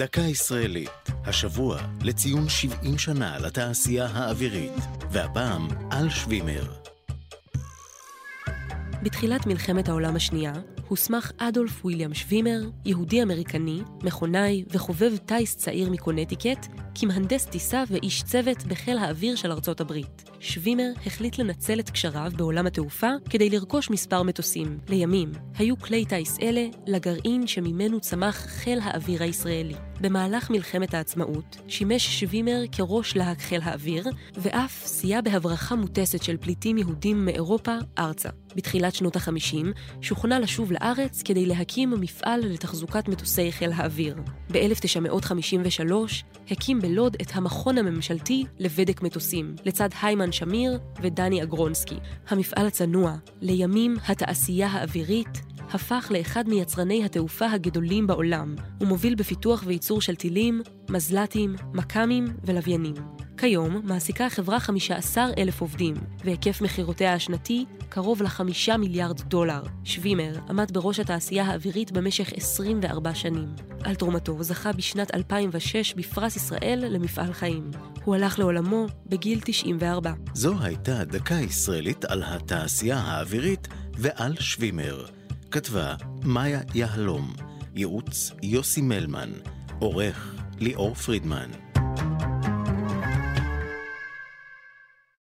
דקה ישראלית, השבוע לציון 70 שנה לתעשייה האווירית, והפעם על שווימר. בתחילת מלחמת העולם השנייה, הוסמך אדולף ויליאם שווימר, יהודי-אמריקני, מכונאי וחובב טיס צעיר מקונטיקט, כמהנדס טיסה ואיש צוות בחיל האוויר של ארצות הברית. שווימר החליט לנצל את קשריו בעולם התעופה כדי לרכוש מספר מטוסים. לימים, היו כלי טיס אלה לגרעין שממנו צמח חיל האוויר הישראלי. במהלך מלחמת העצמאות שימש שווימר כראש להק חיל האוויר, ואף סייע בהברחה מוטסת של פליטים יהודים מאירופה ארצה. בתחילת שנות ה-50 שוכנע לשוב לארץ כדי להקים מפעל לתחזוקת מטוסי חיל האוויר. ב-1953 הקים בלוד את המכון הממשלתי לבדק מטוסים, לצד היימן שמיר ודני אגרונסקי. המפעל הצנוע, לימים התעשייה האווירית, הפך לאחד מיצרני התעופה הגדולים בעולם, ומוביל בפיתוח וייצור של טילים, מזל"טים, מכ"מים ולוויינים. כיום מעסיקה החברה 15 אלף עובדים, והיקף מכירותיה השנתי קרוב לחמישה מיליארד דולר. שווימר עמד בראש התעשייה האווירית במשך 24 שנים. על תרומתו זכה בשנת 2006 בפרס ישראל למפעל חיים. הוא הלך לעולמו בגיל 94. זו הייתה דקה ישראלית על התעשייה האווירית ועל שווימר. כתבה מאיה יהלום, ייעוץ יוסי מלמן, עורך ליאור פרידמן.